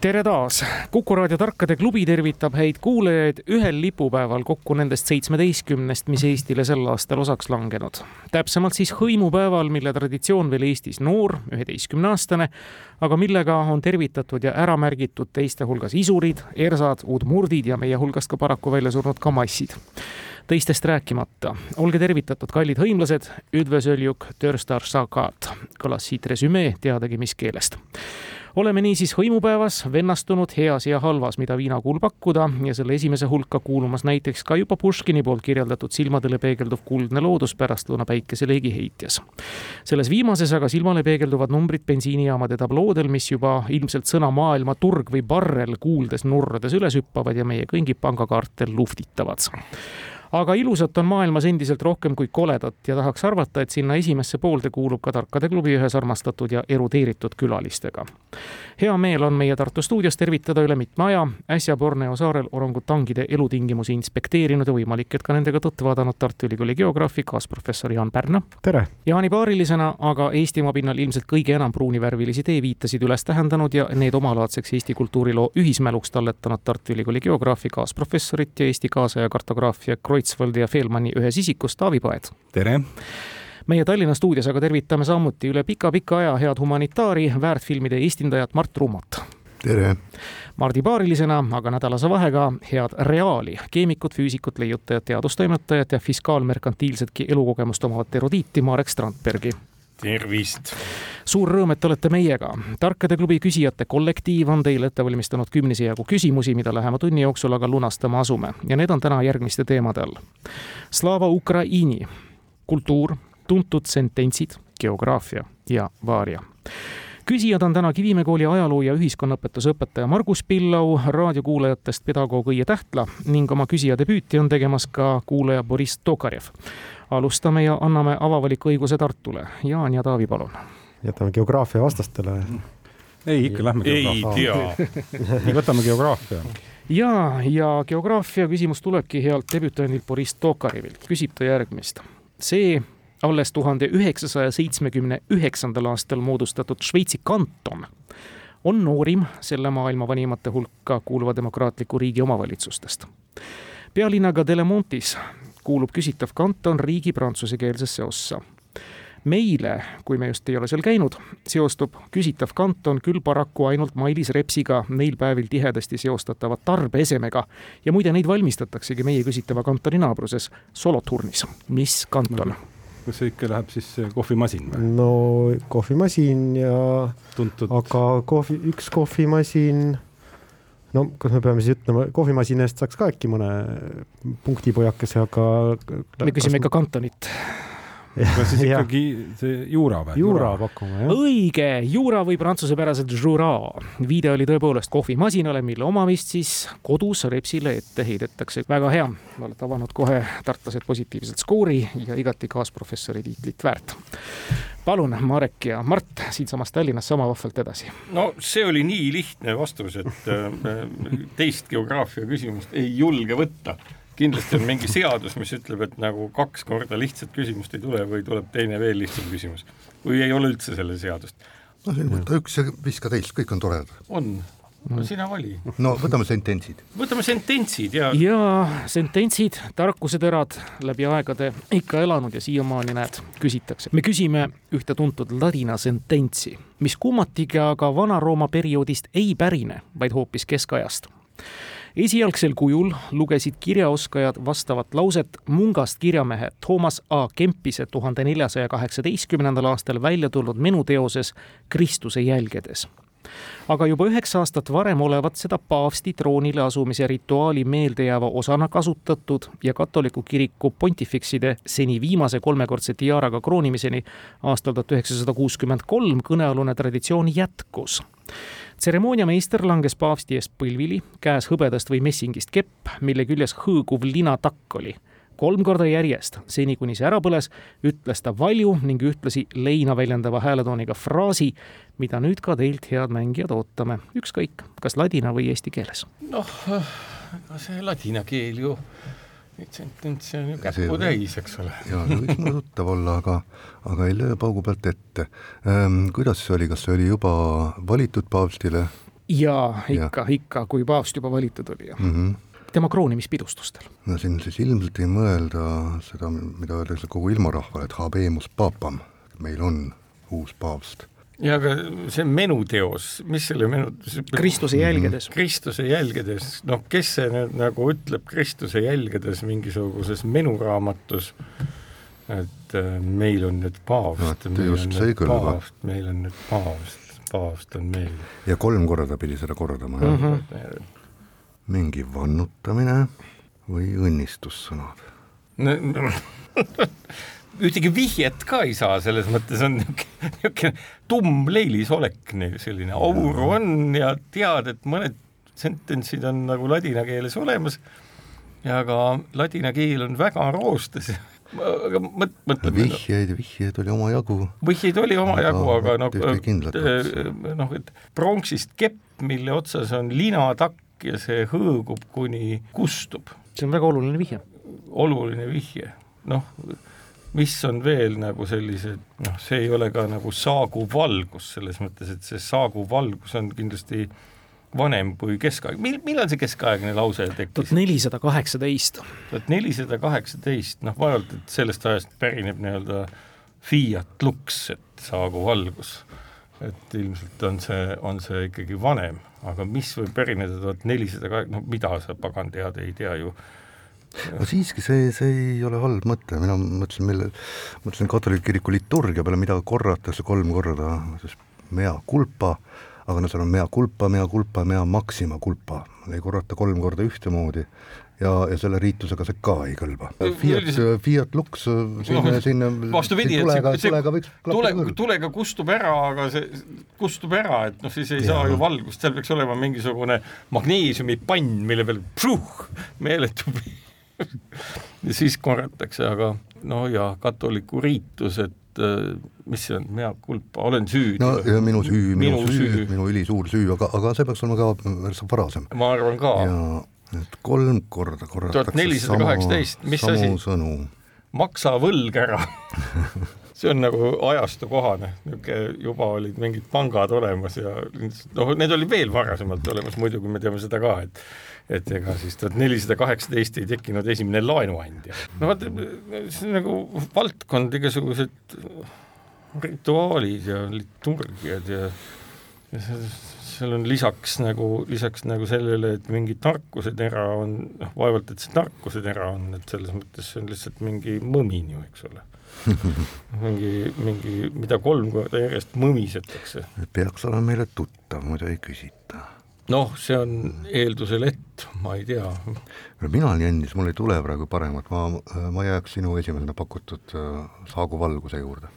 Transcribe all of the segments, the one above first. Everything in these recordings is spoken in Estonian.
tere taas, Kuku raadio Tarkade klubi tervitab häid kuulajaid ühel lipupäeval kokku nendest seitsmeteistkümnest, mis Eestile sel aastal osaks langenud. täpsemalt siis hõimupäeval, mille traditsioon veel Eestis noor, üheteistkümneaastane, aga millega on tervitatud ja ära märgitud teiste hulgas isurid, ersad, udmurdid ja meie hulgast ka paraku välja surnud kamassid teistest rääkimata. olge tervitatud, kallid hõimlased, üdvösöljuk, törstar sakat, kõlas siit resümee teadagi mis keelest oleme niisiis hõimupäevas vennastunud heas ja halvas, mida viinakuul pakkuda ja selle esimese hulka kuulumas näiteks ka juba Puškini poolt kirjeldatud silmadele peegelduv kuldne loodus pärastlõuna päikeseleegi heitjas. selles viimases aga silmale peegelduvad numbrid bensiinijaamade tabloodel, mis juba ilmselt sõna maailmaturg või barrel kuuldes nurrades üles hüppavad ja meie kõigi pangakaartel luhtitavad aga ilusat on maailmas endiselt rohkem kui koledat ja tahaks arvata, et sinna esimesse poolde kuulub ka Tarkade klubi ühes armastatud ja erudeeritud külalistega. hea meel on meie Tartu stuudios tervitada üle mitme aja äsja Borneo saarel orangutangide elutingimusi inspekteerinud ja võimalik, et ka nendega tõtt vaadanud Tartu Ülikooli geograafi kaasprofessor Jaan Pärna. tere! Jaani paarilisena aga Eestimaa pinnal ilmselt kõige enam pruunivärvilisi teeviitasid üles tähendanud ja need omalaadseks Eesti kultuuriloo ühismäluks talletanud Tartu Ülikooli geograafi kaasprofessorit ja Eesti kaasaja kartograafia Kreutzwaldi ja Fehlmanni ühes isikus Taavi Paet. tere! meie Tallinna stuudios aga tervitame samuti üle pika-pika aja head humanitaari, väärtfilmide esindajat Mart Rumot. tere! Mardi paarilisena, aga nädalase vahega head reaali, keemikut, füüsikut, leiutajat, teadustoimetajat ja fiskaalmerkantiilsetki elukogemust omavat erudiiti Marek Strandbergi tervist! suur rõõm, et olete meiega. tarkade klubi küsijate kollektiiv on teile ette valmistanud kümnese jagu küsimusi, mida lähema tunni jooksul aga lunastama asume ja need on täna järgmiste teemade all. Slava Ukraini, kultuur, tuntud sententsid, geograafia ja vaaria küsijad on täna Kivimäe kooli ajaloo ja ühiskonnaõpetuse õpetaja Margus Pillau, raadiokuulajatest pedagoog Õie Tähtla ning oma küsija debüüti on tegemas ka kuulaja Boriss Tokarjev. alustame ja anname avavaliku õiguse Tartule. Jaan ja Taavi, palun. jätame geograafia vastastele. ei, ikka lähme geograafia. ei tea. võtame geograafia ja, ja geograafia küsimus tulebki healt debütandilt Boriss Tokarjevilt. küsib ta järgmist. see alles tuhande üheksasaja seitsmekümne üheksandal aastal moodustatud Šveitsi kanton on noorim selle maailma vanimate hulka kuuluva demokraatliku riigi omavalitsustest. pealinnaga Delemontis kuulub küsitav kanton riigi prantsusekeelsesse ossa. meile, kui me just ei ole seal käinud, seostub küsitav kanton küll paraku ainult Mailis Repsiga neil päevil tihedasti seostatava tarbeesemega ja muide, neid valmistataksegi meie küsitava kantoni naabruses Solothurnis. mis kanton no.? Kas see ikka läheb siis kohvimasin või? no kohvimasin ja tuntud, aga kohvi, üks kohvimasin, no kas me peame siis ütlema, kohvimasina eest saaks ka äkki mõne punktipojakese, aga. me küsime ikka kantonit no siis ikkagi see juura või? juura pakume, jah. õige, juura või prantsusepäraselt jura. viide oli tõepoolest kohvimasinale, mille omamist siis kodus Repsile ette heidetakse. väga hea, olete avanud kohe tartlased positiivselt skoori ja igati kaasprofessori tiitlit väärt. palun, Marek ja Mart siinsamas Tallinnas sama vahvalt edasi. no see oli nii lihtne vastus, et äh, teist geograafia küsimust ei julge võtta kindlasti on mingi seadus, mis ütleb, et nagu kaks korda lihtsat küsimust ei tule või tuleb teine veel lihtsam küsimus. või ei ole üldse selle seadust. no siin võta üks ja viska teist, kõik on toredad. on, no sina vali. no võtame sententsid. võtame sententsid ja. ja sententsid, tarkuseterad läbi aegade ikka elanud ja siiamaani näed, küsitakse. me küsime ühte tuntud ladina sententsi, mis kummatigi aga Vana-Rooma perioodist ei pärine, vaid hoopis keskajast esialgsel kujul lugesid kirjaoskajad vastavat lauset Mungast kirjamehe Toomas A Kempise tuhande neljasaja kaheksateistkümnendal aastal välja tulnud menuteoses Kristuse jälgedes. aga juba üheksa aastat varem olevat seda paavsti troonile asumise rituaali meeldejääva osana kasutatud ja katoliku kiriku pontifikside seni viimase kolmekordse tiaraga kroonimiseni aastal tuhat üheksasada kuuskümmend kolm kõnealune traditsioon jätkus tseremooniameister langes paavsti eest põlvili, käes hõbedast või messingist kepp, mille küljes hõõguv linatakk oli. kolm korda järjest, seni kuni see ära põles, ütles ta valju ning ühtlasi leina väljendava hääletooniga fraasi, mida nüüd ka teilt, head mängijad, ootame, ükskõik, kas ladina või eesti keeles. noh, ega see ladina keel ju neid sententse on ju käputäis, eks ole. ja see võiks tuttav olla, aga, aga ei löö paugu pealt ette ähm,. kuidas see oli, kas see oli juba valitud paavstile? jaa, ikka, ikka, kui paavst juba valitud oli, jah mm. -hmm tema kroonimispidustustel. no siin siis ilmselt ei mõelda seda, mida öeldakse kogu ilmarahvale, et habemus papam, meil on uus paavst ja aga see menuteos, mis selle menu Kristuse jälgedes. Kristuse jälgedes, noh, kes see nüüd nagu ütleb Kristuse jälgedes mingisuguses menuraamatus, et äh, meil on nüüd paavst. No,, meil on nüüd paavst, meil on nüüd paavst, paavst on meil. ja kolm korda pidi seda kordama mm, -hmm. mingi vannutamine või õnnistussõnad? No, ühtegi vihjet ka ei saa, selles mõttes on niisugune tumm leilisolek, selline aur on ja tead, et mõned sententsid on nagu ladina keeles olemas ja ka ladina keel on väga roostes aga mõt-, mõtleme vihjeid, vihjeid oli omajagu. vihjeid oli omajagu, aga noh, noh, et pronksist kepp, mille otsas on linatakk ja see hõõgub, kuni kustub. see on väga oluline vihje. oluline vihje, noh mis on veel nagu sellised, noh, see ei ole ka nagu saaguv valgus selles mõttes, et see saaguv valgus on kindlasti vanem kui keskaeg, mil-, millal see keskaegne lause tekkis? tuhat nelisada kaheksateist. tuhat nelisada kaheksateist, noh, vaevalt, et sellest ajast pärineb nii-öelda fiat lux, et saaguv valgus. et ilmselt on see, on see ikkagi vanem, aga mis võib pärineda tuhat nelisada kaheksa, no mida sa pagan tead, ei tea ju aga siiski see, see ei ole halb mõte, mina mõtlesin, mille, mõtlesin katoliku kiriku liturgia peale, mida korratakse kolm korda, siis mea culpa, aga no seal on mea culpa, mea culpa, mea maxima culpa, ei korrata kolm korda ühtemoodi. Ja, ja selle riitusega see ka ei kõlba. Fiat, Fiat Lux sinna no,, sinna vastupidi, et see, see tulega, tule, tulega kustub ära, aga see kustub ära, et noh, siis ei ja. saa ju valgust, seal peaks olema mingisugune magneesiumipann, mille peal meeletu siis korratakse, aga no ja katoliku riitus, et äh, mis see on, mea culpa, olen süüdi. no ja minu süü, minu, minu süü, süü., minu ülisuur süü, aga, aga see peaks olema ka märksa varasem. ma arvan ka. ja et kolm korda korratakse tuhat nelisada kaheksateist, mis asi? maksa võlg ära see on nagu ajastukohane, niisugune juba olid mingid pangad olemas ja noh, need olid veel varasemalt olemas, muidugi me teame seda ka, et et ega siis tuhat nelisada kaheksateist ei tekkinud esimene laenuandja. no vaata, see on nagu valdkond, igasugused rituaalid ja liturgiad ja, ja seal on lisaks nagu, lisaks nagu sellele, et mingi tarkusetera on, noh, vaevalt, et see tarkusetera on, et selles mõttes see on lihtsalt mingi mõmin ju, eks ole mingi, mingi, mida kolm korda järjest mõmisetakse. peaks olema meile tuttav, muidu ei küsita noh, see on eeldusel, et ma ei tea. mina olen jännis, mul ei tule praegu paremat, ma, ma jääks sinu esimesena pakutud äh, Saagu valguse juurde.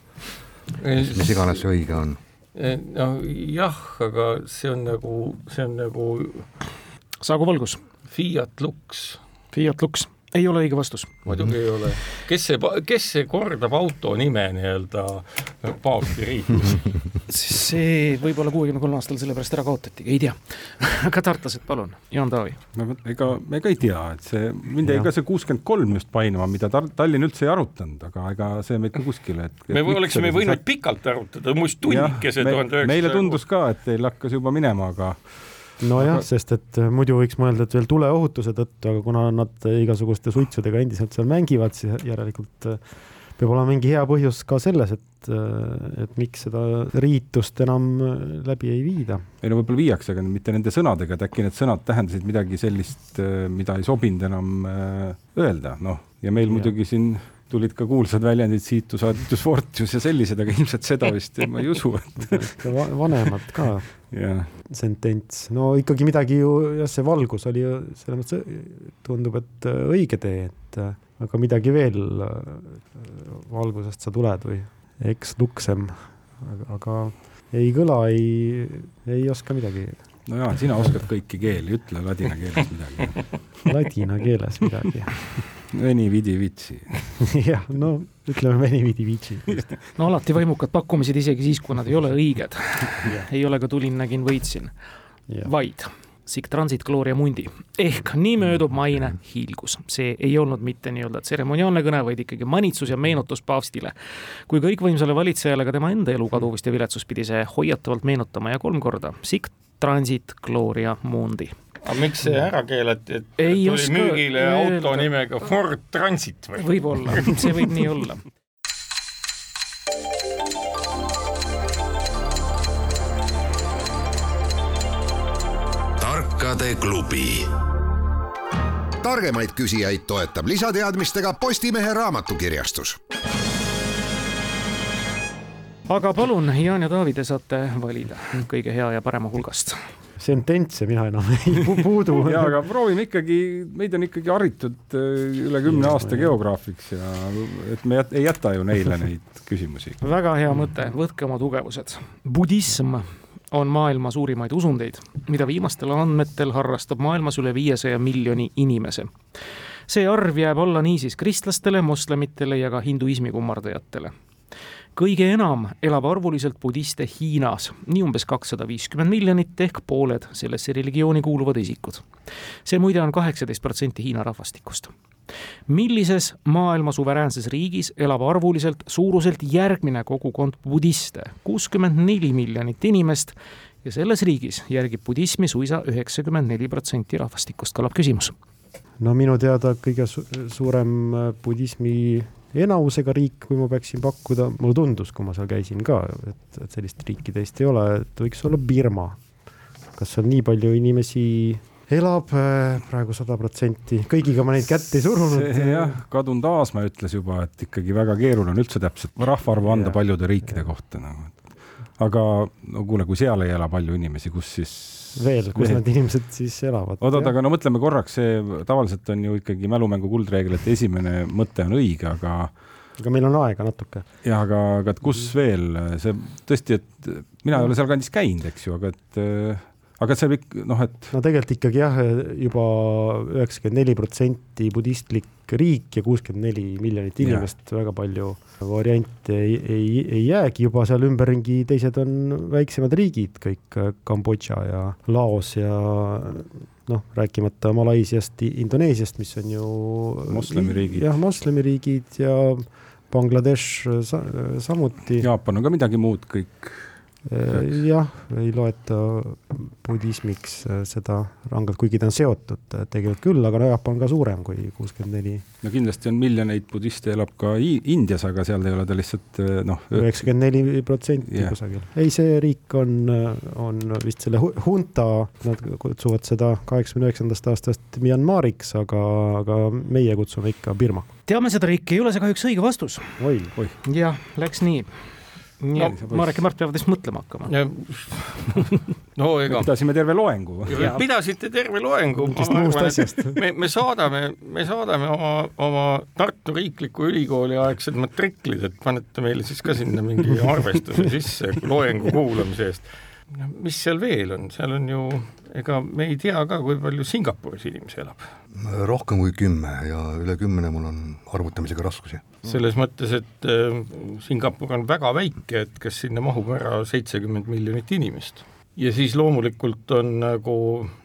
mis iganes see õige on. no jah, aga see on nagu, see on nagu Saagu valgus. Fiat Lux. Fiat Lux ei ole õige vastus. muidugi ei ole. kes see, kes see kordab auto nime nii-öelda paavsti riiklus see võib-olla kuuekümne kolme aastal sellepärast ära kaotatigi, ei tea. Aga tartlased, palun, Jaan Taavi. no ega, ega ei tea, et see, mind jäi ka see kuuskümmend kolm just painama, mida Tallinn üldse ei arutanud, aga ega see meid ka kuskile, et me oleksime võinud pikalt arutada, muuseas tunnikese tuhande üheksasaja meile tundus ka, et teil hakkas juba minema, aga nojah, sest et äh, muidu võiks mõelda, et veel tuleohutuse tõttu, aga kuna nad igasuguste suitsudega endiselt seal mängivad, siis järelikult äh, peab olema mingi hea põhjus ka selles, et, äh, et miks seda riitust enam läbi ei viida. ei no võib-olla viiakse, aga mitte nende sõnadega, et äkki need sõnad tähendasid midagi sellist, mida ei sobinud enam öelda, noh, ja meil ja. muidugi siin tulid ka kuulsad väljendid Situs Aditus Fortius ja sellised, aga ilmselt seda vist ma ei usu, et vanemad ka yeah. sentents, no ikkagi midagi ju, jah, see valgus oli ju selles mõttes tundub, et õige tee, et aga midagi veel valgusest sa tuled või? Eks luksem, aga ei kõla, ei, ei oska midagi. No jaa, sina oskad kõiki keeli, ütle ladina keeles midagi. Ladina keeles midagi. Veni vidi vitsi. Jah, no ütleme veni vidi vitsi. No alati vaimukad pakkumised, isegi siis, kui nad ei ole õiged. Ei ole ka tulin, nägin, võitsin, vaid sic transit gloria mundi ehk nii möödub maine hiilgus. see ei olnud mitte nii-öelda tseremoniaalne kõne, vaid ikkagi manitsus ja meenutus paavstile. kui kõikvõimsale valitsejale ka tema enda elu kaduvust ja viletsust pidi see hoiatavalt meenutama ja kolm korda sic Transit Gloria Mundi aga miks see ära keelati, et ei tuli müügile auto nimega Ford Transit või? võib-olla, see võib nii olla. Tarkade klubi. targemaid küsijaid toetab lisateadmistega Postimehe raamatukirjastus aga palun, Jaan ja Taavi, te saate valida kõige hea ja parema hulgast sententse mina enam ei puudu. ja, aga proovime ikkagi, meid on ikkagi haritud äh, üle kümne aasta geograafiks ja et me jät, ei jäta ju neile neid küsimusi. väga hea mõte, võtke oma tugevused. budism on maailma suurimaid usundeid, mida viimastel andmetel harrastab maailmas üle viiesaja miljoni inimese. see arv jääb alla niisiis kristlastele, moslemitele ja ka hinduismi kummardajatele kõige enam elab arvuliselt budiste Hiinas, nii umbes kakssada viiskümmend miljonit ehk pooled sellesse religiooni kuuluvad isikud. see muide on kaheksateist protsenti Hiina rahvastikust. millises maailma suveräänses riigis elab arvuliselt suuruselt järgmine kogukond budiste, kuuskümmend neli miljonit inimest ja selles riigis järgib budismi suisa üheksakümmend neli protsenti rahvastikust, kõlab küsimus no minu teada kõige su suurem budismi enamusega riik, kui ma peaksin pakkuda, mulle tundus, kui ma seal käisin ka, et, et sellist riiki teist ei ole, et võiks olla Birma. kas seal nii palju inimesi elab äh, praegu sada protsenti, kõigiga ma neid kätt ei surunud. jah, kadunud Aasma ütles juba, et ikkagi väga keeruline on üldse täpselt rahvaarvu anda ja, paljude riikide kohta nagu. aga no kuule, kui seal ei ela palju inimesi, kus siis veel, kus need inimesed siis elavad. oot-oot, aga no mõtleme korraks, see tavaliselt on ju ikkagi mälumängu kuldreegel, et esimene mõte on õige, aga aga meil on aega natuke. jah, aga, aga kus veel, see tõesti, et mina ei ole sealkandis käinud, eks ju, aga et aga see kõik noh, et. no tegelikult ikkagi jah, juba üheksakümmend neli protsenti budistlik riik ja kuuskümmend neli miljonit inimest, väga palju variante ei, ei, ei jäägi juba seal ümberringi, teised on väiksemad riigid, kõik Kambodža ja Laos ja noh, rääkimata Malaisiast, Indoneesiast, mis on ju moslemiriigid. jah, moslemiriigid ja Bangladesh sa, samuti. Jaapan on ka midagi muud kõik Äh, jah, ei loeta budismiks äh, seda rangelt, kuigi ta on seotud äh, tegelikult küll, aga Jaapan on ka suurem kui kuuskümmend neli. no kindlasti on miljoneid budiste elab ka Indias, aga seal ei ole ta lihtsalt noh. üheksakümmend neli protsenti kusagil. ei, see riik on, on vist selle hunta, nad kutsuvad seda kaheksakümne üheksandast aastast Myanmariks, aga, aga meie kutsume ikka Birma. teame seda riiki, ei ole see kahjuks õige vastus. oi, oi. jah, läks nii no, Marek ja Mart peavad vist mõtlema hakkama. no ega. pidasime terve loengu. pidasite terve loengu. me, me saadame, me saadame oma, oma Tartu Riikliku Ülikooli aegsed matriklid, et panete meile siis ka sinna mingi arvestuse sisse loengu kuulamise eest. Mis seal veel on, seal on ju, ega me ei tea ka, kui palju Singapuris inimesi elab. rohkem kui kümme ja üle kümne mul on arvutamisega raskusi selles mõttes, et äh, Singapur on väga väike, et kas sinna mahub ära seitsekümmend miljonit inimest. ja siis loomulikult on nagu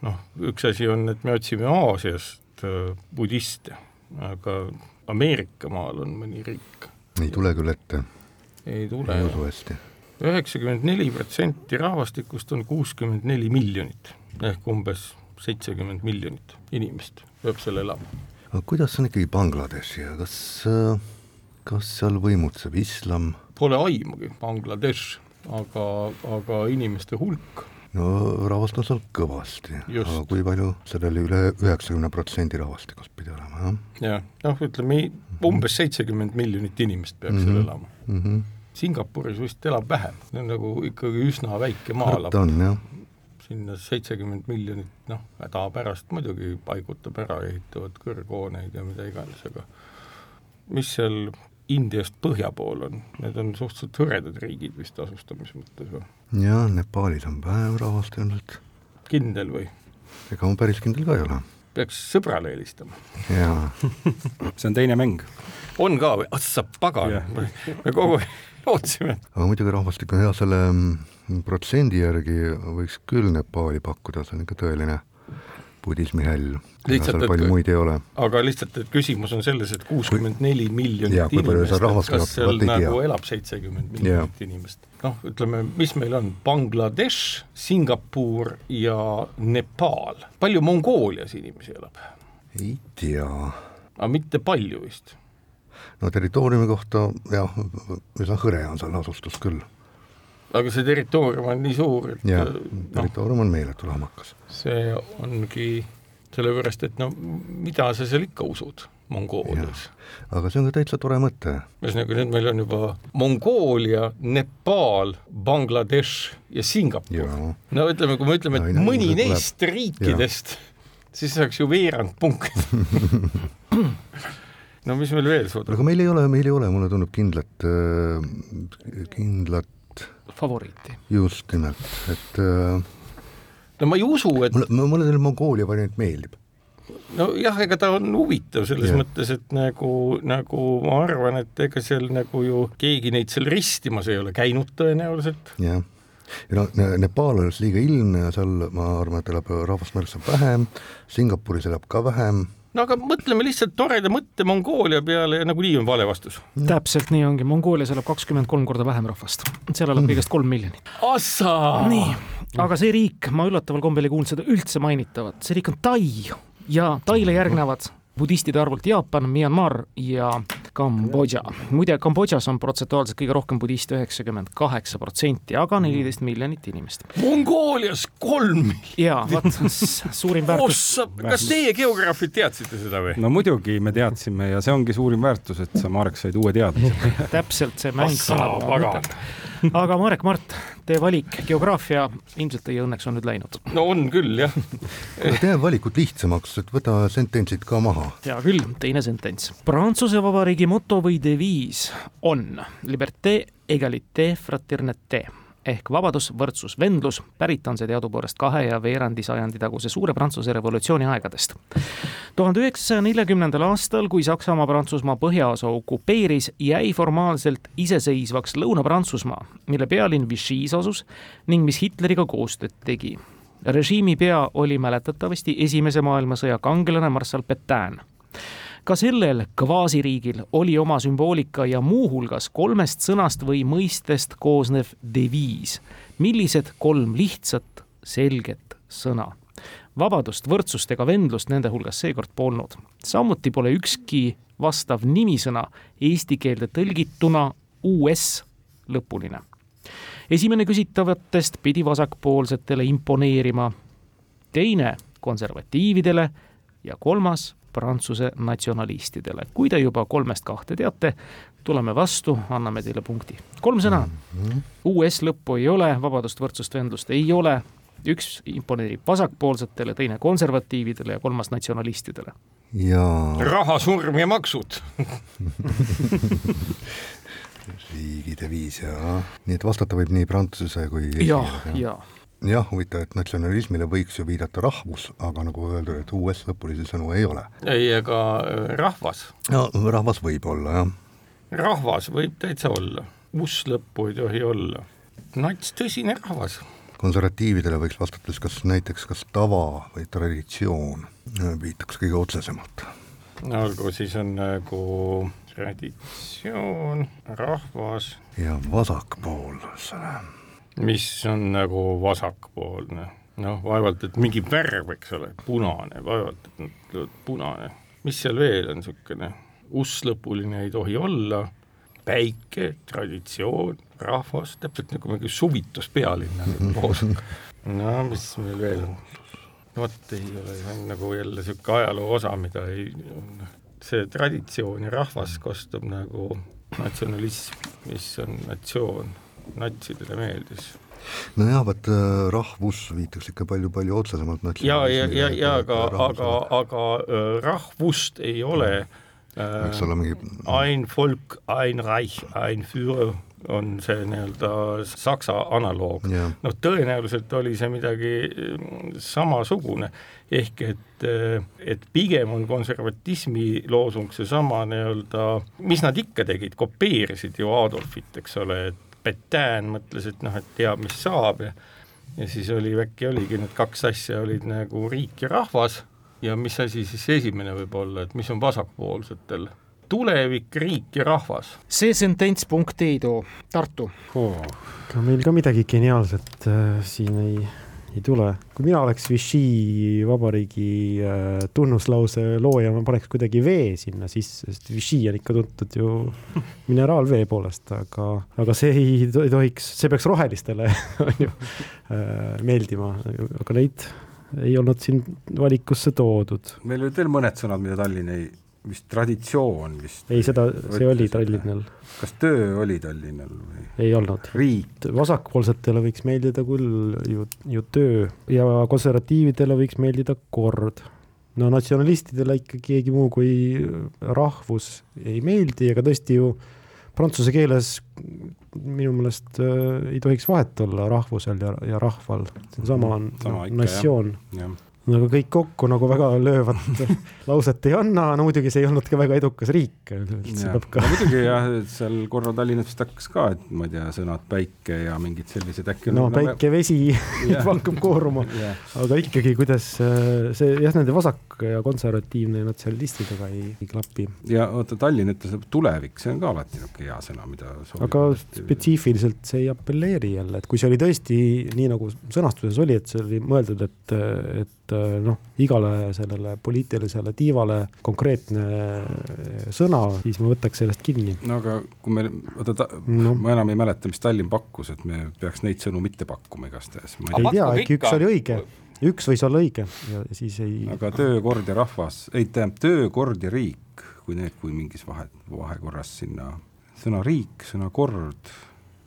noh, üks asi on, et me otsime Aasiast äh, budiste, aga Ameerika maal on mõni riik. ei tule küll ette. ei tule. ei usu hästi. Üheksakümmend neli protsenti rahvastikust on kuuskümmend neli miljonit ehk umbes seitsekümmend miljonit inimest peab seal elama. aga kuidas on ikkagi Bangladeshi ja kas äh kas seal võimutseb islam? Pole aimugi, Bangladesh, aga, aga inimeste hulk no rahvast on seal kõvasti, aga kui palju sellel üle üheksakümne protsendi rahvastikust pidi olema, jah jah, noh, ütleme umbes seitsekümmend miljonit inimest peaks seal Mhm. elama. mm -hmm. Singapuris vist elab vähem, see on nagu ikkagi üsna väike maa-ala ta on jah, sinna seitsekümmend miljonit, noh, häda pärast muidugi paigutab ära, ehitavad kõrghooneid ja mida iganes, aga mis seal Indiast põhja pool on, need on suhteliselt hõredad riigid vist asustamise mõttes või? ja Nepaalis on vähem rahvast ilmselt, kindel või? ega ma päris kindel ka ei ole. peaks sõbrale helistama. jaa, see on teine mäng. on ka või? assa pagan Jah. me kogu aeg lootsime. aga muidugi rahvastik on hea, selle mm, protsendi järgi võiks küll Nepaali pakkuda, see on ikka tõeline budismi häll. Lihtsalt, et palju muid ei ole. aga lihtsalt, et küsimus on selles, et kuuskümmend neli miljonit Jaa, inimest, et kas seal ei tea. nagu elab seitsekümmend miljonit inimest. noh, ütleme, mis meil on, Bangladesh, Singapur ja Nepaal. palju Mongoolias inimesi elab? ei tea, aga mitte palju vist. No territooriumi kohta jah, üsna hõre on seal asustus küll. aga see territoorium on nii suur, et jah, noh, territoorium on meeletu lahmakas. see ongi sellepärast, et no mida sa seal ikka usud Mongoolias. aga see on ka täitsa tore mõte. ühesõnaga, nüüd meil on juba Mongoolia, Nepaal, Bangladesh ja Singapur. no ütleme, kui me ütleme, et no mõni ilmselt tuleb. neist riikidest, siis saaks ju veerand punkti no mis meil veel suudab? aga meil ei ole, meil ei ole, mulle tundub kindlat, kindlat favoriiti. just nimelt, et äh, no ma ei usu, et mulle, mulle selle Mongoolia variant meeldib. nojah, ega ta on huvitav selles yeah. mõttes, et nagu, nagu ma arvan, et ega seal nagu ju keegi neid seal ristimas ei ole käinud tõenäoliselt. jah, ja no Ne- Nepaal oleks liiga ilmne ja seal ma arvan, et elab rahvast märksa vähem, Singapuris elab ka vähem, no aga mõtleme lihtsalt toreda mõtte Mongoolia peale ja nagunii on vale vastus. täpselt nii ongi, Mongoolias elab kakskümmend kolm korda vähem rahvast, seal elab kõigest kolm miljonit. Nii, aga see riik, ma üllataval kombel ei kuulnud seda üldse mainitavat, see riik on Tai ja Taile järgnevad budistide arvult Jaapan, Myanmar ja Kambodža. muide, Kambodžas on protsentuaalselt kõige rohkem budiste, üheksakümmend kaheksa protsenti, aga neliteist miljonit inimest. Mongoolias kolm miljonit! ja vot, suurim väärtus ossa, kas teie geograafid teadsite seda või? no muidugi me teadsime ja see ongi suurim väärtus, et sa, Marek, said uue teadmise. täpselt see mäng Aga Marek Mart, teie valik, geograafia ilmselt teie õnneks on nüüd läinud. no on küll, jah. teeme valikut lihtsamaks, et võta sententsid ka maha. hea küll, teine sentents. Prantsuse Vabariigi moto või deviis on liberté, egalité, fraternité ehk vabadus, võrdsus, vendlus. pärit on see teadupoolest kahe ja veerandi sajandi taguse suure Prantsuse revolutsiooni aegadest. tuhande üheksasaja neljakümnendal aastal, kui Saksamaa Prantsusmaa põhjaosa okupeeris, jäi formaalselt iseseisvaks Lõuna-Prantsusmaa, mille pealinn Vichy's asus ning mis Hitleriga koostööd tegi režiimi pea oli mäletatavasti Esimese maailmasõja kangelane marssal Petain. Ka sellel kvaasiriigil oli oma sümboolika ja muuhulgas kolmest sõnast või mõistest koosnev deviis. millised kolm lihtsat, selget sõna? vabadust, võrdsust ega vendlust nende hulgas seekord polnud. samuti pole ükski vastav nimisõna eesti keelde tõlgituna US lõpuline esimene küsitavatest pidi vasakpoolsetele imponeerima, teine konservatiividele ja kolmas Prantsuse natsionalistidele. kui te juba kolmest kahte teate, tuleme vastu, anname teile punkti. kolm sõna. US lõppu ei ole, vabadust, võrdsust, vendlust ei ole. üks imponeerib vasakpoolsetele, teine konservatiividele ja kolmas natsionalistidele. ja raha, surm ja maksud. riigideviis ja nii et vastata võib nii prantsuse kui ja, keeles, ja jah, huvitav, et natsionalismile võiks ju viidata rahvus, aga nagu öeldud, et uues lõpulisi sõnu ei ole. ei, ega äh, rahvas, no rahvas võib olla jah, rahvas võib täitsa olla, us lõppu ei tohi olla. nats tõsine rahvas. konservatiividele võiks vastates kas näiteks kas tava või traditsioon äh, viitaks kõige otsesemalt. olgu, siis on nagu traditsioon, rahvas, ja vasakpoolsele, mis on nagu vasakpoolne. noh, vaevalt, et mingi värv, eks ole, punane, vaevalt, et nad ütlevad punane. mis seal veel on niisugune, us-lõpuline ei tohi olla, päike, traditsioon, rahvas, täpselt nagu mingi suvituspealinna loosung. no mis meil veel on? vot ei ole, see on nagu jälle niisugune ajaloo osa, mida ei, see traditsioon ja rahvas kostub nagu natsionalism, mis on natsioon, natsidele meeldis. Nojah, vot äh, rahvus viitaks ikka palju-palju otsesemalt ja, ja, ja, ja aga, aga, aga äh, rahvust ei ole võiks olla mingi ein Volk, ein Reich, ein Führer on see nii-öelda Saksa analoog. Yeah.. noh, tõenäoliselt oli see midagi mm, samasugune, ehk et, et pigem on konservatismi loosung seesama nii-öelda, mis nad ikka tegid, kopeerisid ju Adolfit, eks ole, et Petain mõtles, et noh, et teab, mis saab ja ja siis oli, äkki oligi need kaks asja olid nagu riik ja rahvas ja mis asi siis esimene võib olla, et mis on vasakpoolsetel? Tulevik, riik ja rahvas. see sentents punkti ei too, Tartu. Oh.. ega meil ka midagi geniaalset äh, siin ei, ei tule. kui mina oleks Vichy vabariigi äh, tunnuslause looja, ma paneks kuidagi vee sinna sisse, sest Vichy on ikka tuntud ju mineraalvee poolest, aga, aga see ei, tohiks, see peaks rohelistele on ju äh, meeldima, aga neid ei olnud siin valikusse toodud. meil olid veel mõned sõnad, mida Tallinn ei vist traditsioon vist. ei, seda, see oli Tallinnal. kas töö oli Tallinnal või? ei olnud. riik. vasakpoolsetele võiks meeldida küll ju, ju töö ja konservatiividele võiks meeldida kord. no natsionalistidele ikka keegi muu kui rahvus ei meeldi, aga tõesti ju prantsuse keeles minu meelest äh, ei tohiks vahet olla rahvusel ja, ja rahval, sama on sama ikka, aga kõik kokku nagu väga löövat lauset ei anna, no muidugi see ei olnud ka väga edukas riik. Ja. Ka... No, muidugi jah, seal korra Tallinnas vist hakkas ka, et ma ei tea, sõnad päike ja mingid sellised äkki. no päike, vesi hakkab kooruma, aga ikkagi, kuidas see jah, nende vasak ja konservatiivne natsionalistidega ei, ei klapi. ja oota, Tallinn ütles tulevik, see on ka alati niisugune hea sõna, mida. aga spetsiifiliselt see ei apelleeri jälle, et kui see oli tõesti nii nagu sõnastuses oli, et see oli mõeldud, et, et noh, igale sellele poliitilisele tiivale konkreetne sõna, siis ma võtaks sellest kinni. no aga kui me, oota, no. ma enam ei mäleta, mis Tallinn pakkus, et me peaks neid sõnu mitte pakkuma igastahes. ei, ei tea, äkki üks oli õige üks võis olla õige ja siis ei. aga töökord ja rahvas, ei tähendab töökord ja riik, kui need, kui mingis vahe, vahekorras sinna sõna riik, sõna kord.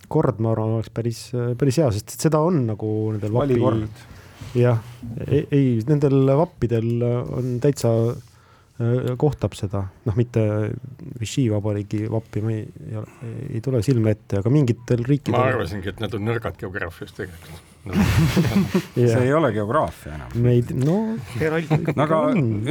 kord, ma arvan, oleks päris, päris hea, sest seda on nagu nendel valikord jah, ei, ei, nendel vappidel on täitsa äh, kohtab seda, noh, mitte Vichy vabariigi vappi, ma ei, ei, ei tule silme ette, aga mingitel riikidel. ma arvasingi, et nad on nõrgad geograafias tegelikult. see ei ole geograafia enam. meid, no. no aga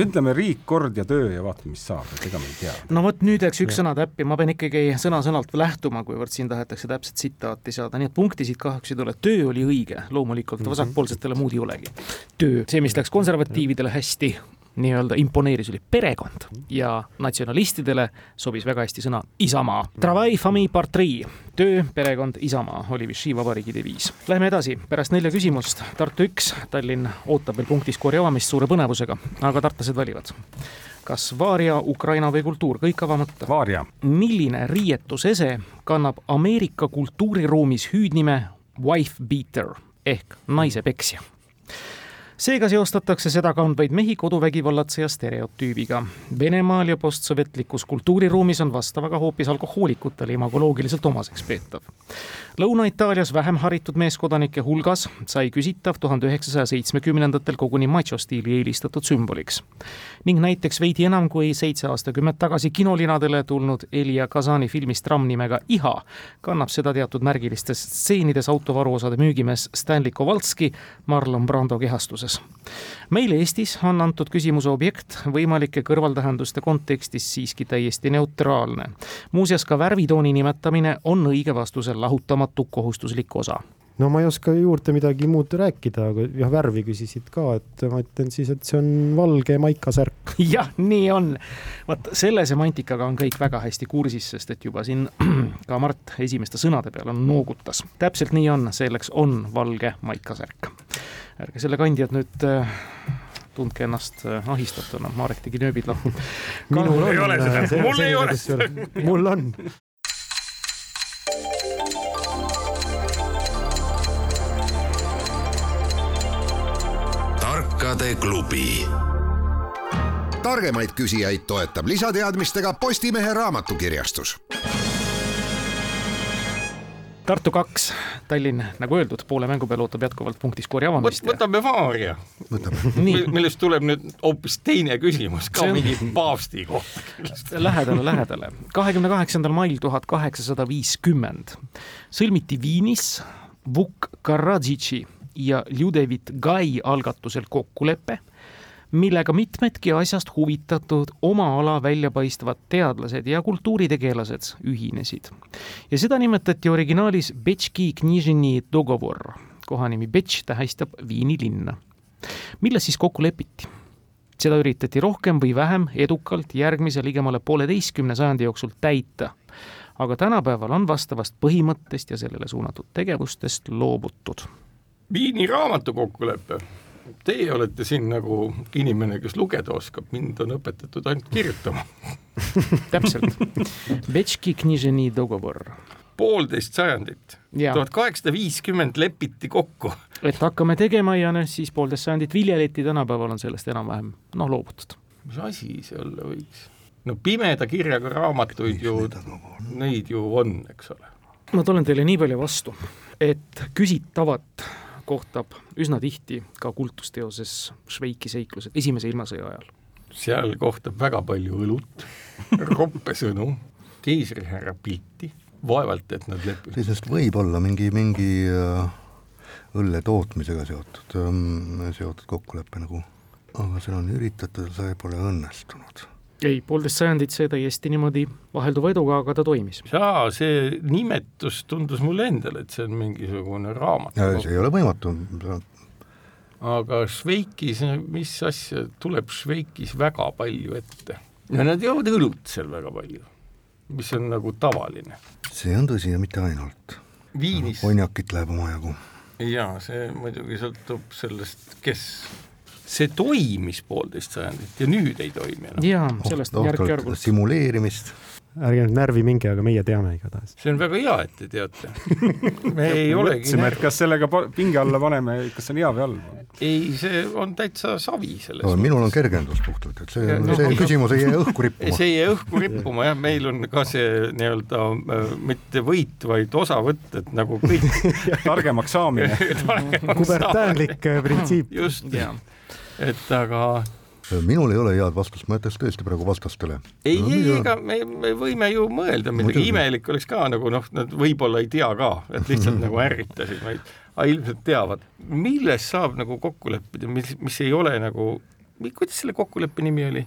ütleme riik, kord ja töö ja vaatame, mis saab, et ega me ei tea. no vot nüüd läks üks ja. sõna täppi, ma pean ikkagi sõna-sõnalt lähtuma, kuivõrd siin tahetakse täpset tsitaati saada, nii et punkti siit kahjuks ei tule, töö oli õige, loomulikult mm -hmm. vasakpoolsetele muud ei olegi. töö, see, mis läks konservatiividele hästi, nii-öelda imponeeris, oli perekond ja natsionalistidele sobis väga hästi sõna isamaa. Travail, famille, patrie, töö, perekond, isamaa oli Vichy vabariigi deviis. Läheme edasi, pärast nelja küsimust, Tartu üks, Tallinn ootab veel punktiskoori avamist suure põnevusega, aga tartlased valivad kas vaaria, Ukraina või kultuur, kõik avamata. vaaria. milline riietusese kannab Ameerika kultuuriruumis hüüdnime wife beater ehk naisepeksja? Seega seostatakse seda kandvaid mehi koduvägivallatseja stereotüübiga. Venemaal ja postsovjetlikus kultuuriruumis on vastavaga hoopis alkohoolikutele imagoloogiliselt omaseks peetav. Lõuna-Itaalias vähem haritud meeskodanike hulgas sai küsitav tuhande üheksasaja seitsmekümnendatel koguni machostiili eelistatud sümboliks. ning näiteks veidi enam kui seitse aastakümmet tagasi kinolinadele tulnud Elia Kazani filmis Tramm nimega Iha kannab seda teatud märgilistes stseenides autovaruosade müügimees Stanley Kowalski Marlon Brando kehastuses küsimuses. meil Eestis on antud küsimuse objekt võimalike kõrvaltähenduste kontekstis siiski täiesti neutraalne. muuseas, ka värvitooni nimetamine on õige vastuse lahutamatu kohustuslik osa no ma ei oska juurde midagi muud rääkida, aga jah, värvi küsisid ka, et ma ütlen siis, et see on valge maikasärk. jah, nii on. vot selle semantikaga on kõik väga hästi kursis, sest et juba siin ka Mart esimeste sõnade peale noogutas. täpselt nii on, selleks on valge maikasärk ärge selle kandjad nüüd äh, tundke ennast äh, ahistatuna, Marek tegi nööbid lahti. minul ei ole seda, äh, mul ei ole seda. mul on. tarkade klubi. targemaid küsijaid toetab lisateadmistega Postimehe raamatukirjastus Tartu kaks, Tallinn, nagu öeldud, poole mängu peal ootab jätkuvalt punktiskoori avamist. võtame Vaaria, millest tuleb nüüd hoopis teine küsimus ka on... mingi paavsti kohta. lähedale, lähedale. kahekümne kaheksandal mail tuhat kaheksasada viiskümmend sõlmiti Viinis Vuk Karadžitši ja Ljudevit Gai algatusel kokkulepe millega mitmedki asjast huvitatud oma ala väljapaistvad teadlased ja kultuuritegelased ühinesid. ja seda nimetati originaalis Betški Knižini Dogovor. kohanimi Betš tähistab Viini linna. milles siis kokku lepiti? seda üritati rohkem või vähem edukalt järgmise ligemale pooleteistkümne sajandi jooksul täita. aga tänapäeval on vastavast põhimõttest ja sellele suunatud tegevustest loobutud. Viini raamatukokkulepe teie olete siin nagu inimene, kes lugeda oskab, mind on õpetatud ainult kirjutama täpselt. Betški Kniženi dogovor. poolteist sajandit, tuhat kaheksasada viiskümmend lepiti kokku. et hakkame tegema ja noh, siis poolteist sajandit viljeleti, tänapäeval on sellest enam-vähem noh, loobutud. mis asi see olla võiks? no pimeda kirjaga raamatuid ju, neid ju on, eks ole. ma tulen teile nii palju vastu, et küsitavat kohtab üsna tihti ka kultusteoses Šveiki seiklused esimese ilmasõja ajal. seal kohtab väga palju õlut, roppesõnu, keisrihärra pilti, vaevalt, et nad leppisid. sellest võib olla mingi, mingi äh, õlle tootmisega seotud, ähm, seotud kokkulepe nagu, aga seda on üritatud, see pole õnnestunud ei, poolteist sajandit see täiesti niimoodi vahelduva eduga, aga ta toimis. jaa, see nimetus tundus mulle endale, et see on mingisugune raamat. see ei ole võimatu. aga Šveikis, mis asja, tuleb Šveikis väga palju ette. ja nad joovad õlut seal väga palju, mis on nagu tavaline. see on tõsi ja mitte ainult. Viinis konjakit läheb omajagu. jaa, see muidugi sõltub sellest, kes see toimis poolteist sajandit ja nüüd ei toimi enam. jaa, sellest oh, järk-järgult. simuleerimist. ärge nüüd närvi minge, aga meie teame igatahes. see on väga hea, et te teate me ei olegi mõtlesime, et kas sellega pinge alla paneme, kas see on hea või halb? ei, see on täitsa savi selles no,. minul on kergendus puhtalt, et see, no, see küsimus ei jää õhku rippuma. see ei jää õhku rippuma jah, meil on ka see nii-öelda äh, mitte võit, vaid osavõtt, et nagu kõik targemaks saamine kubertäänlik äh, printsiip. just, et aga minul ei ole head vastust, ma jätaks tõesti praegu vastastele. ei no,, ei, ega me, me võime ju mõelda midagi, imelik oleks ka nagu noh, nad võib-olla ei tea ka, et lihtsalt nagu ärritasid, vaid aga ilmselt teavad. milles saab nagu kokku leppida, mis, mis ei ole nagu, kuidas selle kokkuleppe nimi oli?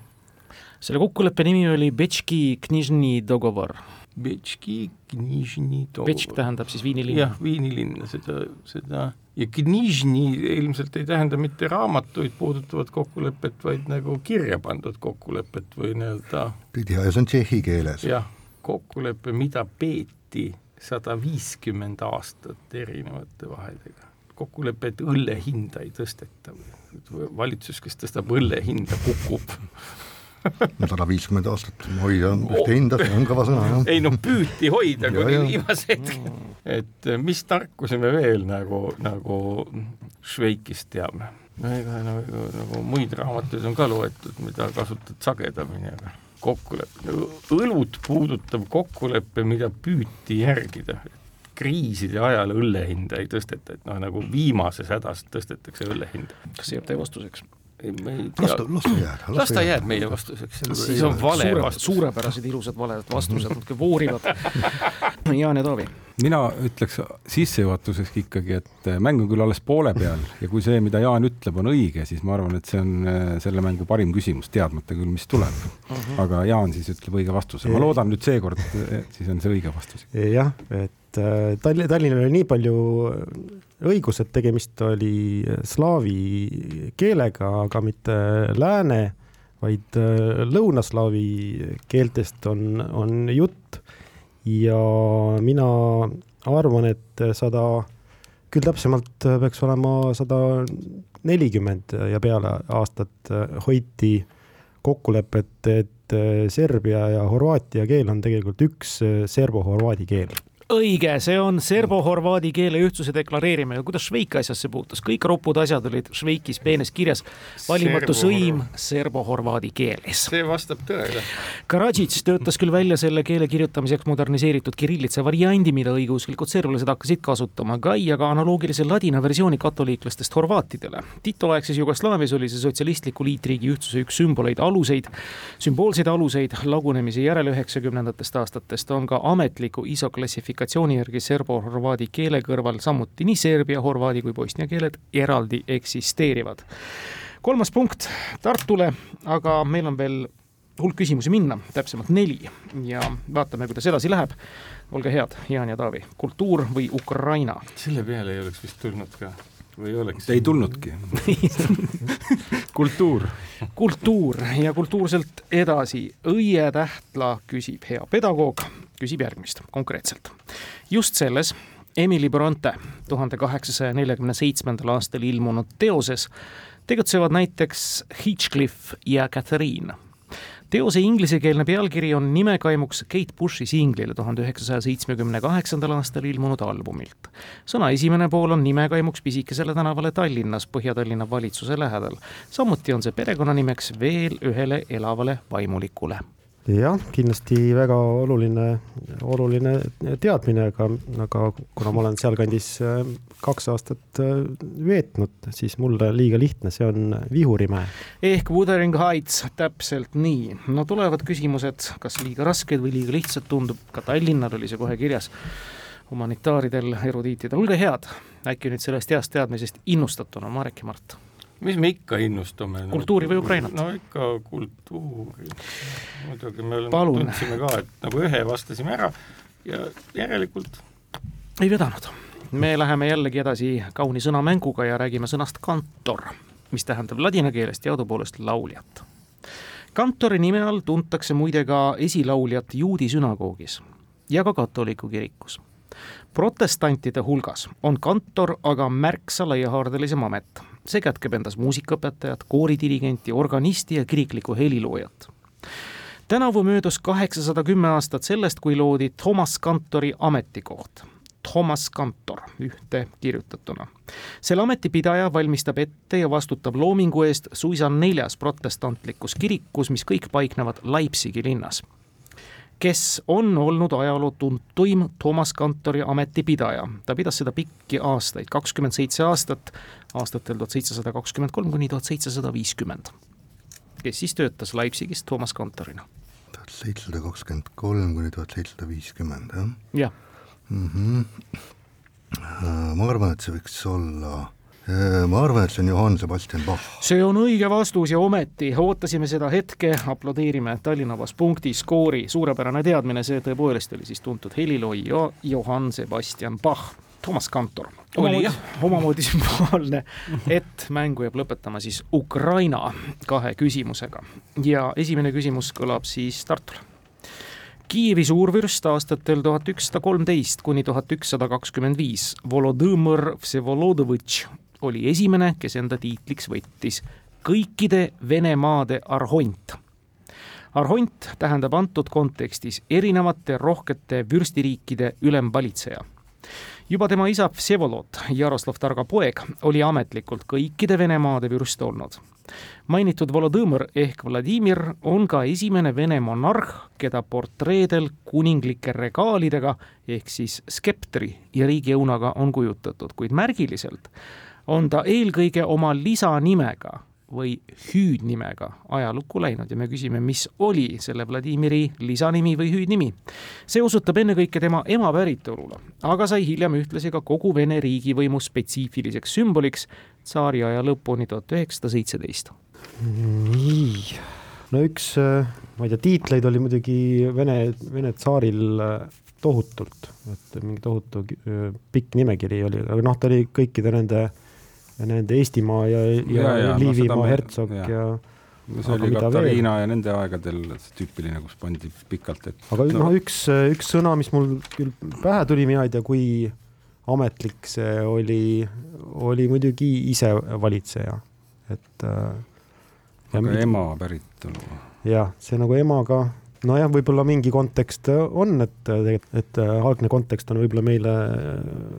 selle kokkuleppe nimi oli Betški Knižni Dogovor Betški Knižni Betšk tähendab siis Viini linna. jah, Viini linna, seda, seda ja Knižni ilmselt ei tähenda mitte raamatuid puudutavat kokkulepet, vaid nagu kirja pandud kokkulepet või nii-öelda ja see on tšehhi keeles. jah, kokkulepe, mida peeti sada viiskümmend aastat erinevate vahedega. kokkulepe, et õlle hinda ei tõsteta. valitsus, kes tõstab õlle hinda, kukub sada viiskümmend aastat hoida ühte hinda, see on kõva sõna, jah. ei noh, püüti hoida kuni viimase hetke. et eh, mis tarkusi me veel nagu, nagu Šveikist teame? no ega nagu, nagu muid raamatuid on ka loetud, mida kasutad sagedamini, aga kokkulepe, õlut puudutav kokkulepe, mida püüti järgida, kriiside ajal õlle hinda ei tõsteta, et noh, nagu viimases hädas tõstetakse õlle hinda. kas see jääb teie vastuseks? Las ta, las ta jääda. las ta jääb meie vastuseks, siis on vale Suure, vastus. suurepärased ilusad valed vastused, muudkui voorivad. Jaan ja Taavi. mina ütleks sissejuhatuseks ikkagi, et mäng on küll alles poole peal ja kui see, mida Jaan ütleb, on õige, siis ma arvan, et see on äh, selle mängu parim küsimus, teadmata küll, mis tuleb uh. Mhm. -huh. aga Jaan siis ütleb õige vastuse, ma loodan nüüd seekord, siis on see õige vastus. jah, et äh, Tall-, Tallinnal oli nii palju õigus, et tegemist oli slaavi keelega, aga mitte lääne, vaid äh, lõunaslaavi keeltest on, on jutt. ja mina arvan, et sada, küll täpsemalt peaks olema sada nelikümmend ja peale aastat hoiti kokkulepet, et Serbia ja Horvaatia keel on tegelikult üks serbo-horvaadi keel õige, see on serbo-horvaadi keele ühtsuse deklareerimine. kuidas Šveik asjasse puutus? kõik ropud asjad olid Šveikis peenes kirjas. valimatu sõim serbo-horvaadi keeles. see vastab tõele. Karadžits töötas küll välja selle keele kirjutamiseks moderniseeritud kirillitsa variandi, mida õigeusklikud serblased hakkasid kasutama. Gai aga analoogilise ladina versiooni katoliiklastest horvaatidele. Tito-aegses Jugoslaavias oli see sotsialistliku liitriigi ühtsuse üks sümboleid, aluseid, sümboolseid aluseid lagunemise järel üheksakümnendatest aastatest on ka ametliku ISO klassifikatsiooni klassifikatsiooni järgi serbo-horvaadi keele kõrval samuti nii serbia, horvaadi kui bosnia keeled eraldi eksisteerivad. kolmas punkt Tartule, aga meil on veel hulk küsimusi minna, täpsemalt neli ja vaatame, kuidas edasi läheb. olge head, Jaan ja Taavi, kultuur või Ukraina? selle peale ei oleks vist tulnud ka või oleks? ei tulnudki kultuur. kultuur ja kultuurselt edasi. Õie Tähtla küsib, hea pedagoog, küsib järgmist konkreetselt. just selles Emily Bronte tuhande kaheksasaja neljakümne seitsmendal aastal ilmunud teoses tegutsevad näiteks Hitchcliff ja Catherine teose inglisekeelne pealkiri on nimekaimuks Kate Bushi singlile tuhande üheksasaja seitsmekümne kaheksandal aastal ilmunud albumilt. sõna esimene pool on nimekaimuks pisikesele tänavale Tallinnas, Põhja-Tallinna valitsuse lähedal. samuti on see perekonnanimeks veel ühele elavale vaimulikule jah, kindlasti väga oluline, oluline teadmine, aga, aga kuna ma olen sealkandis äh, kaks aastat äh, veetnud, siis mulle liiga lihtne, see on Vihurimäe. ehk Wuthering Heights, täpselt nii. no tulevad küsimused, kas liiga rasked või liiga lihtsad, tundub, ka Tallinnal oli see kohe kirjas humanitaaridel, erudiitidel, olge head, äkki nüüd sellest heast teadmisest innustatuna, Marek ja Mart mis me ikka innustume? kultuuri või Ukrainat? no ikka kultuuri. muidugi me oleme, tundsime ka, et nagu ühe vastasime ära ja järelikult ei vedanud. me läheme jällegi edasi kauni sõnamänguga ja räägime sõnast kantor, mis tähendab ladina keeles teadupoolest lauljat. kantori nime all tuntakse muide ka esilauljat juudi sünagoogis ja ka katoliku kirikus protestantide hulgas on kantor aga märksa laiahaardelisem amet see kätkeb endas muusikaõpetajat, kooridirigenti, organisti ja kiriklikku heliloojat. tänavu möödus kaheksasada kümme aastat sellest, kui loodi Thomas Kantori ametikoht. Thomas Kantor, ühte kirjutatuna. selle ametipidaja valmistab ette ja vastutab loomingu eest suisa neljas protestantlikus kirikus, mis kõik paiknevad Leipzigi linnas kes on olnud ajaloo tuntuim Toomas Kantori ametipidaja. ta pidas seda pikki aastaid, kakskümmend seitse aastat, aastatel tuhat seitsesada kakskümmend kolm kuni tuhat seitsesada viiskümmend. kes siis töötas Leipzigis Toomas Kantorina? tuhat seitsesada kakskümmend kolm kuni tuhat seitsesada viiskümmend, jah? jah mm. -hmm. ma arvan, et see võiks olla Äh, ma arvan, et see on Johann Sebastian Bach. see on õige vastus ja ometi ootasime seda hetke, aplodeerime Tallinna Vabas punkti skoori, suurepärane teadmine, see tõepoolest oli siis tuntud helilooja Johann Sebastian Bach. Toomas Kantor. omamoodi sümboolne, et mängu jääb lõpetama siis Ukraina kahe küsimusega ja esimene küsimus kõlab siis Tartule. Kiievi suurvürst aastatel tuhat ükssada kolmteist kuni tuhat ükssada kakskümmend viis Volodõmõr Vsevolodovitš oli esimene, kes enda tiitliks võttis kõikide Venemaade arhont. arhont tähendab antud kontekstis erinevate rohkete vürstiriikide ülemvalitseja. juba tema isa Vsevolod, Jaroslav Targa poeg, oli ametlikult kõikide Venemaade vürst olnud mainitud Volodõmõr ehk Vladimir on ka esimene Vene monarh, keda portreedel kuninglike regaalidega ehk siis skeptri ja riigiõunaga on kujutatud, kuid märgiliselt on ta eelkõige oma lisanimega või hüüdnimega ajalukku läinud ja me küsime, mis oli selle Vladimiri lisanimi või hüüdnimi. see osutab ennekõike tema ema päritolule, aga sai hiljem ühtlasi ka kogu Vene riigivõimu spetsiifiliseks sümboliks tsaariaja lõpuni tuhat üheksasada seitseteist. nii, no üks, ma ei tea, tiitleid oli muidugi Vene, Vene tsaaril tohutult, et mingi tohutu pikk nimekiri oli, aga noh, ta oli kõikide nende äh, nende Eestimaa ja, ja, ja, ja Liivimaa no, hertsog ja, ja no see oli Katariina ja nende aegadel tüüpiline, kus pandi pikalt, et aga no, no üks, üks sõna, mis mul küll pähe tuli, mina ei tea, kui ametlik see oli, oli muidugi isevalitseja, et äh, aga ema päritolu. jah, see nagu emaga nojah, võib-olla mingi kontekst on, et tegelikult, et algne kontekst on võib-olla meile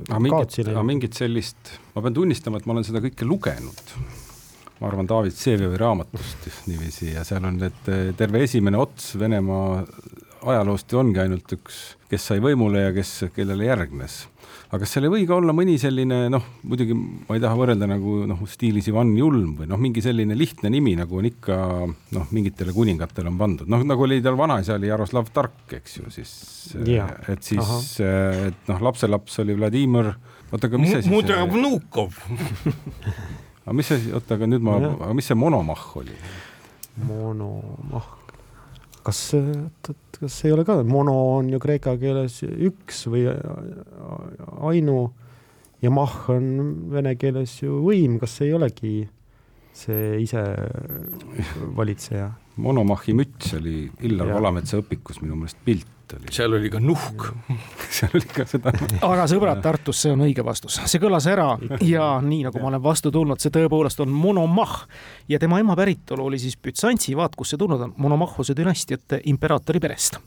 kaotsi läinud. mingit sellist, ma pean tunnistama, et ma olen seda kõike lugenud. ma arvan, David Vsevioi raamatust niiviisi ja seal on need terve esimene ots Venemaa ajaloost ju ongi ainult üks, kes sai võimule ja kes, kellele järgnes aga kas seal ei või ka olla mõni selline noh, muidugi ma ei taha võrrelda nagu noh, stiilis Ivan Julm või noh, mingi selline lihtne nimi, nagu on ikka noh, mingitele kuningatele on pandud, noh nagu oli tal vanaisa oli Jaroslav Tark, eks ju, siis ja. et siis, et noh, lapselaps oli Vladimir, oota, aga mis see siis Mudravnukov aga mis see, oota, aga nüüd ma, aga mis see monomahh oli? monomahh, kas, kas ei ole ka, mono on ju kreeka keeles üks või ainu ja mah on vene keeles ju võim, kas ei olegi see ise valitseja? monomahi müts oli Illar Valametsa õpikus minu meelest pilt oli. seal oli ka nuhk seal oli ka seda. aga sõbrad Tartus, see on õige vastus, see kõlas ära ja nii nagu ma olen vastu tulnud, see tõepoolest on monomah ja tema ema päritolu oli siis Bütsantsi, vaat kust see tulnud on, monomahhuse dünastiate imperaatori perest.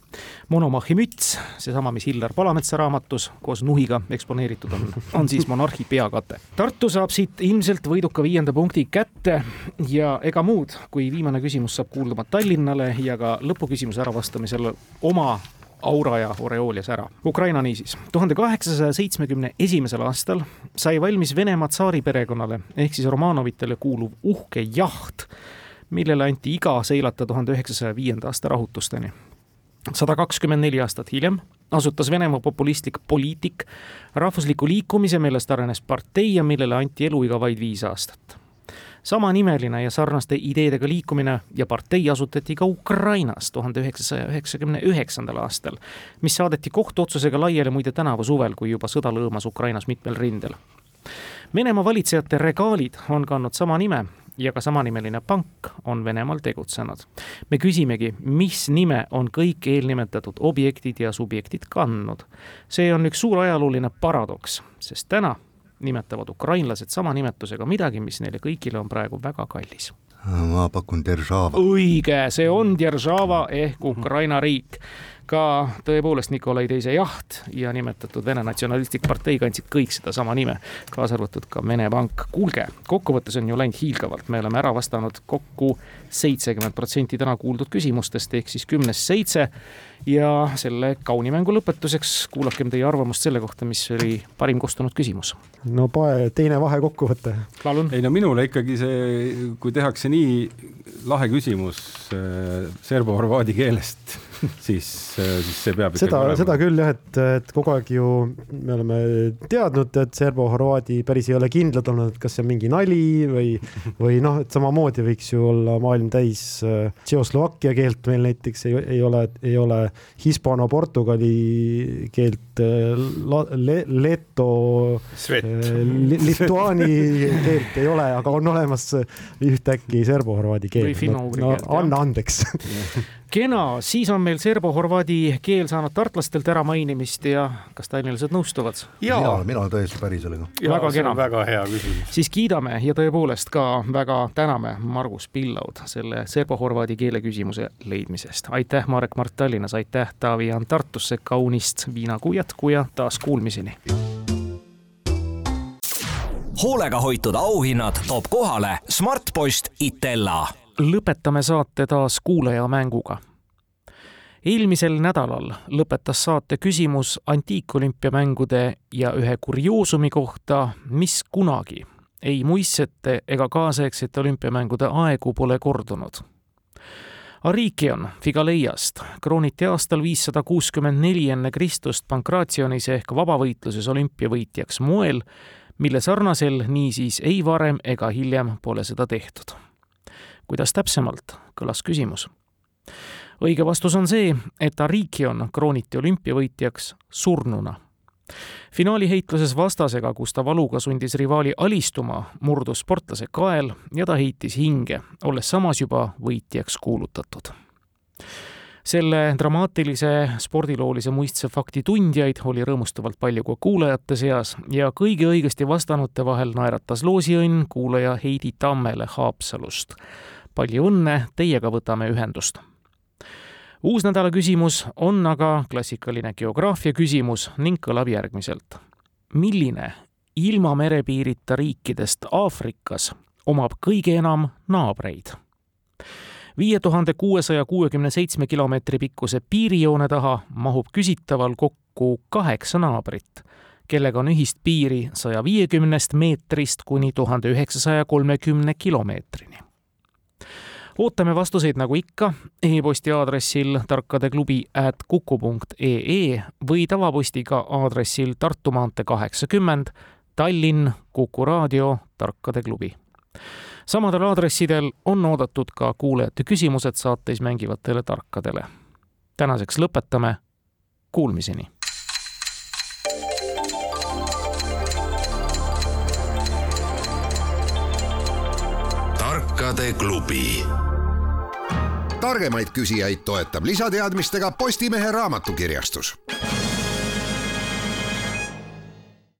monomahi müts, seesama, mis Hillar Palametsa raamatus koos nuhiga eksponeeritud on, on siis monarhi peakate. Tartu saab siit ilmselt võiduka viienda punkti kätte ja ega muud, kui viimane küsimus saab kuulduma Tallinnale ja ka lõpuküsimuse äravastamisel oma aura ja oreoolias ära. Ukraina niisiis. tuhande kaheksasaja seitsmekümne esimesel aastal sai valmis Venemaa tsaariperekonnale ehk siis Romanovitele kuuluv uhke jaht, millele anti iga seilata tuhande üheksasaja viienda aasta rahutusteni. sada kakskümmend neli aastat hiljem asutas Venemaa populistlik poliitik rahvusliku liikumise, millest arenes partei ja millele anti eluiga vaid viis aastat samanimeline ja sarnaste ideedega liikumine ja partei asutati ka Ukrainas tuhande üheksasaja üheksakümne üheksandal aastal, mis saadeti kohtuotsusega laiali muide tänavu suvel, kui juba sõda lõõmas Ukrainas mitmel rindel. Venemaa valitsejate regaalid on kandnud sama nime ja ka samanimeline pank on Venemaal tegutsenud. me küsimegi, mis nime on kõik eelnimetatud objektid ja subjektid kandnud. see on üks suur ajalooline paradoks, sest täna nimetavad ukrainlased sama nimetusega midagi, mis neile kõigile on praegu väga kallis. ma pakun Deržava. õige, see on Deržava ehk Ukraina riik ka tõepoolest Nikolai Teise jaht ja nimetatud Vene Natsionalistlik Partei kandsid kõik sedasama nime, kaasa arvatud ka Vene Pank. kuulge, kokkuvõttes on ju läinud hiilgavalt, me oleme ära vastanud kokku seitsekümmend protsenti täna kuuldud küsimustest ehk siis kümnest seitse ja selle kauni mängu lõpetuseks kuulakem teie arvamust selle kohta, mis oli parim kostunud küsimus. no pae, teine vahekokkuvõte. ei no minule ikkagi see, kui tehakse nii lahe küsimus äh, serbo-horvaadi keelest siis, äh, siis see peab seda, seda küll jah, et, et kogu aeg ju me oleme teadnud, et serbo-horvaadi päris ei ole kindlad olnud, et kas see on mingi nali või, või noh, et samamoodi võiks ju olla maailm täis äh, Tšehhoslovakkia keelt meil näiteks ei, ei ole, ei ole Hispaano-Portugali keelt, le, Leto, Lituaani keelt ei ole, aga on olemas ühtäkki serbo-horvaadi keel. no anna andeks kena, siis on meil serbo-horvaadi keel saanud tartlastelt äramainimist ja kas tallinlased nõustuvad? jaa, mina olen täiesti päri sellega. väga kena. väga hea küsimus. siis kiidame ja tõepoolest ka väga täname Margus Pillaud selle serbo-horvaadi keele küsimuse leidmisest. aitäh, Marek Mart Tallinnas, aitäh, Taavi Jaan Tartusse, kaunist viinakuu jätku ja taas kuulmiseni hoolega hoitud auhinnad toob kohale Smartpost Itella lõpetame saate taas kuulajamänguga. eelmisel nädalal lõpetas saate küsimus antiikolümpiamängude ja ühe kurioosumi kohta, mis kunagi ei muistsete ega kaasaegsete olümpiamängude aegu pole kordunud. Arikion Figaleiast krooniti aastal viissada kuuskümmend neli enne Kristust Pankratsionis ehk vabavõitluses olümpiavõitjaks moel, mille sarnasel niisiis ei varem ega hiljem pole seda tehtud kuidas täpsemalt, kõlas küsimus. õige vastus on see, et Arikion krooniti olümpiavõitjaks surnuna. finaaliheitluses vastasega, kus ta valuga sundis rivaali alistuma, murdus sportlase kael ja ta heitis hinge, olles samas juba võitjaks kuulutatud selle dramaatilise spordiloolise muistse fakti tundjaid oli rõõmustavalt palju ka kuulajate seas ja kõigi õigesti vastanute vahel naeratas loosiõnn kuulaja Heidi Tammele Haapsalust palju õnne, teiega võtame ühendust. uus nädala küsimus on aga klassikaline geograafia küsimus ning kõlab järgmiselt. milline ilma merepiirita riikidest Aafrikas omab kõige enam naabreid? Viie tuhande kuuesaja kuuekümne seitsme kilomeetri pikkuse piirijoone taha mahub küsitaval kokku kaheksa naabrit, kellega on ühist piiri saja viiekümnest meetrist kuni tuhande üheksasaja kolmekümne kilomeetrini ootame vastuseid nagu ikka e-posti aadressil tarkadeklubi at kuku punkt ee või tavapostiga aadressil Tartu maantee kaheksakümmend, Tallinn, Kuku raadio, Tarkade klubi. Samadel aadressidel on oodatud ka kuulajate küsimused saates mängivatele tarkadele. tänaseks lõpetame, kuulmiseni tarkade klubi. targemaid küsijaid toetab lisateadmistega Postimehe raamatukirjastus